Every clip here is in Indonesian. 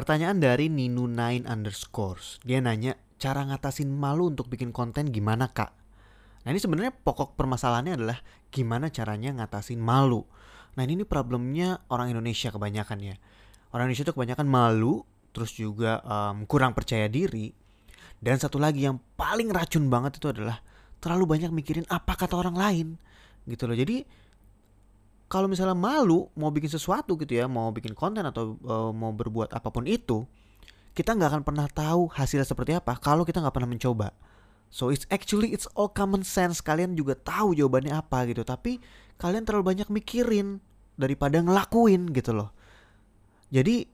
Pertanyaan dari Ninu9 underscores. Dia nanya, cara ngatasin malu untuk bikin konten gimana kak? Nah ini sebenarnya pokok permasalahannya adalah gimana caranya ngatasin malu. Nah ini problemnya orang Indonesia kebanyakan ya. Orang Indonesia itu kebanyakan malu, terus juga um, kurang percaya diri. Dan satu lagi yang paling racun banget itu adalah terlalu banyak mikirin apa kata orang lain gitu loh. Jadi kalau misalnya malu mau bikin sesuatu gitu ya, mau bikin konten atau uh, mau berbuat apa pun itu, kita nggak akan pernah tahu hasilnya seperti apa kalau kita nggak pernah mencoba. So it's actually it's all common sense. Kalian juga tahu jawabannya apa gitu, tapi kalian terlalu banyak mikirin daripada ngelakuin gitu loh. Jadi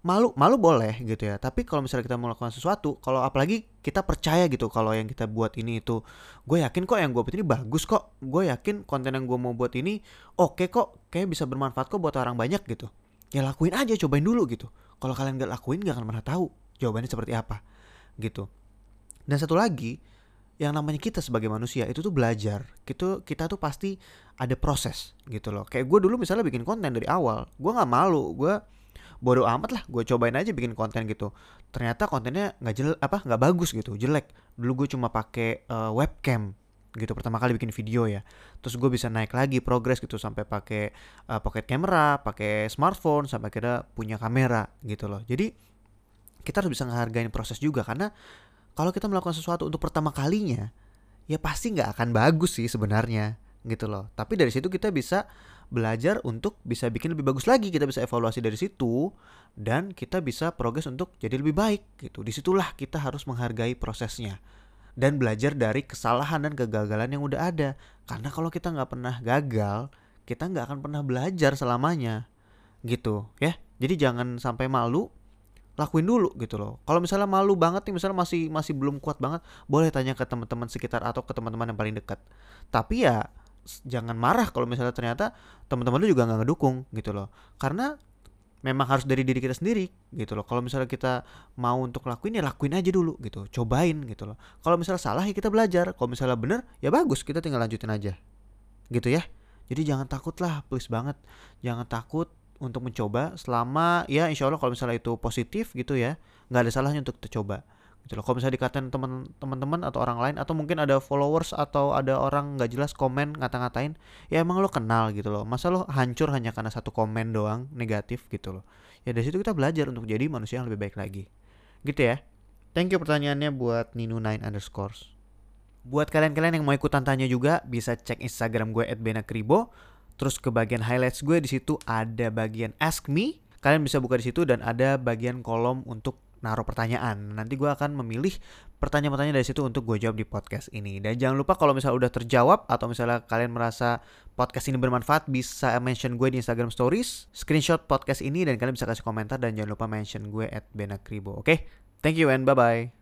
malu malu boleh gitu ya. Tapi kalau misalnya kita melakukan sesuatu kalau apalagi kita percaya gitu kalau yang kita buat ini itu gue yakin kok yang gue buat ini bagus kok. Gue yakin konten yang gue mau buat ini oke okay kok kayak bisa bermanfaat kok buat orang banyak gitu. Ya lakuin aja cobain dulu gitu. Kalau kalian gak lakuin gak akan pernah tahu jawabannya seperti apa gitu. Dan satu lagi yang namanya kita sebagai manusia itu tuh belajar. Gitu kita tuh pasti ada proses gitu loh. Kayak gue dulu misalnya bikin konten dari awal gue nggak malu gue bodoh amat lah gue cobain aja bikin konten gitu. Ternyata kontennya nggak jelek apa nggak bagus gitu jelek. Dulu gue cuma pakai uh, webcam gitu pertama kali bikin video ya. Terus gue bisa naik lagi progres gitu sampai pakai uh, pocket camera pakai smartphone sampai kira punya kamera gitu loh. Jadi kita harus bisa menghargai proses juga karena kalau kita melakukan sesuatu untuk pertama kalinya ya pasti nggak akan bagus sih sebenarnya gitu loh. Tapi dari situ kita bisa belajar untuk bisa bikin lebih bagus lagi. Kita bisa evaluasi dari situ dan kita bisa progres untuk jadi lebih baik gitu. Di situlah kita harus menghargai prosesnya dan belajar dari kesalahan dan kegagalan yang udah ada. Karena kalau kita nggak pernah gagal kita nggak akan pernah belajar selamanya gitu ya. Jadi jangan sampai malu lakuin dulu gitu loh. Kalau misalnya malu banget nih misalnya masih masih belum kuat banget boleh tanya ke teman-teman sekitar atau ke teman-teman yang paling dekat. Tapi ya jangan marah kalau misalnya ternyata teman-teman lu juga nggak ngedukung gitu loh. Karena memang harus dari diri kita sendiri gitu loh. Kalau misalnya kita mau untuk lakuin ya lakuin aja dulu gitu. Cobain gitu loh. Kalau misalnya salah ya kita belajar. Kalau misalnya bener ya bagus kita tinggal lanjutin aja. Gitu ya. Jadi jangan takut lah please banget. Jangan takut untuk mencoba selama ya insya Allah kalau misalnya itu positif gitu ya nggak ada salahnya untuk kita coba gitu loh. Kalau misalnya dikatain teman-teman atau orang lain atau mungkin ada followers atau ada orang nggak jelas komen ngata-ngatain, ya emang lo kenal gitu loh. Masa lo hancur hanya karena satu komen doang negatif gitu loh. Ya dari situ kita belajar untuk jadi manusia yang lebih baik lagi. Gitu ya. Thank you pertanyaannya buat Ninu9 underscores. Buat kalian-kalian yang mau ikutan tanya juga bisa cek Instagram gue @benakribo. Terus ke bagian highlights gue di situ ada bagian ask me. Kalian bisa buka di situ dan ada bagian kolom untuk naruh pertanyaan. Nanti gue akan memilih pertanyaan-pertanyaan dari situ untuk gue jawab di podcast ini. Dan jangan lupa kalau misalnya udah terjawab atau misalnya kalian merasa podcast ini bermanfaat bisa mention gue di Instagram Stories, screenshot podcast ini dan kalian bisa kasih komentar dan jangan lupa mention gue at Benakribo. Oke, okay? thank you and bye-bye.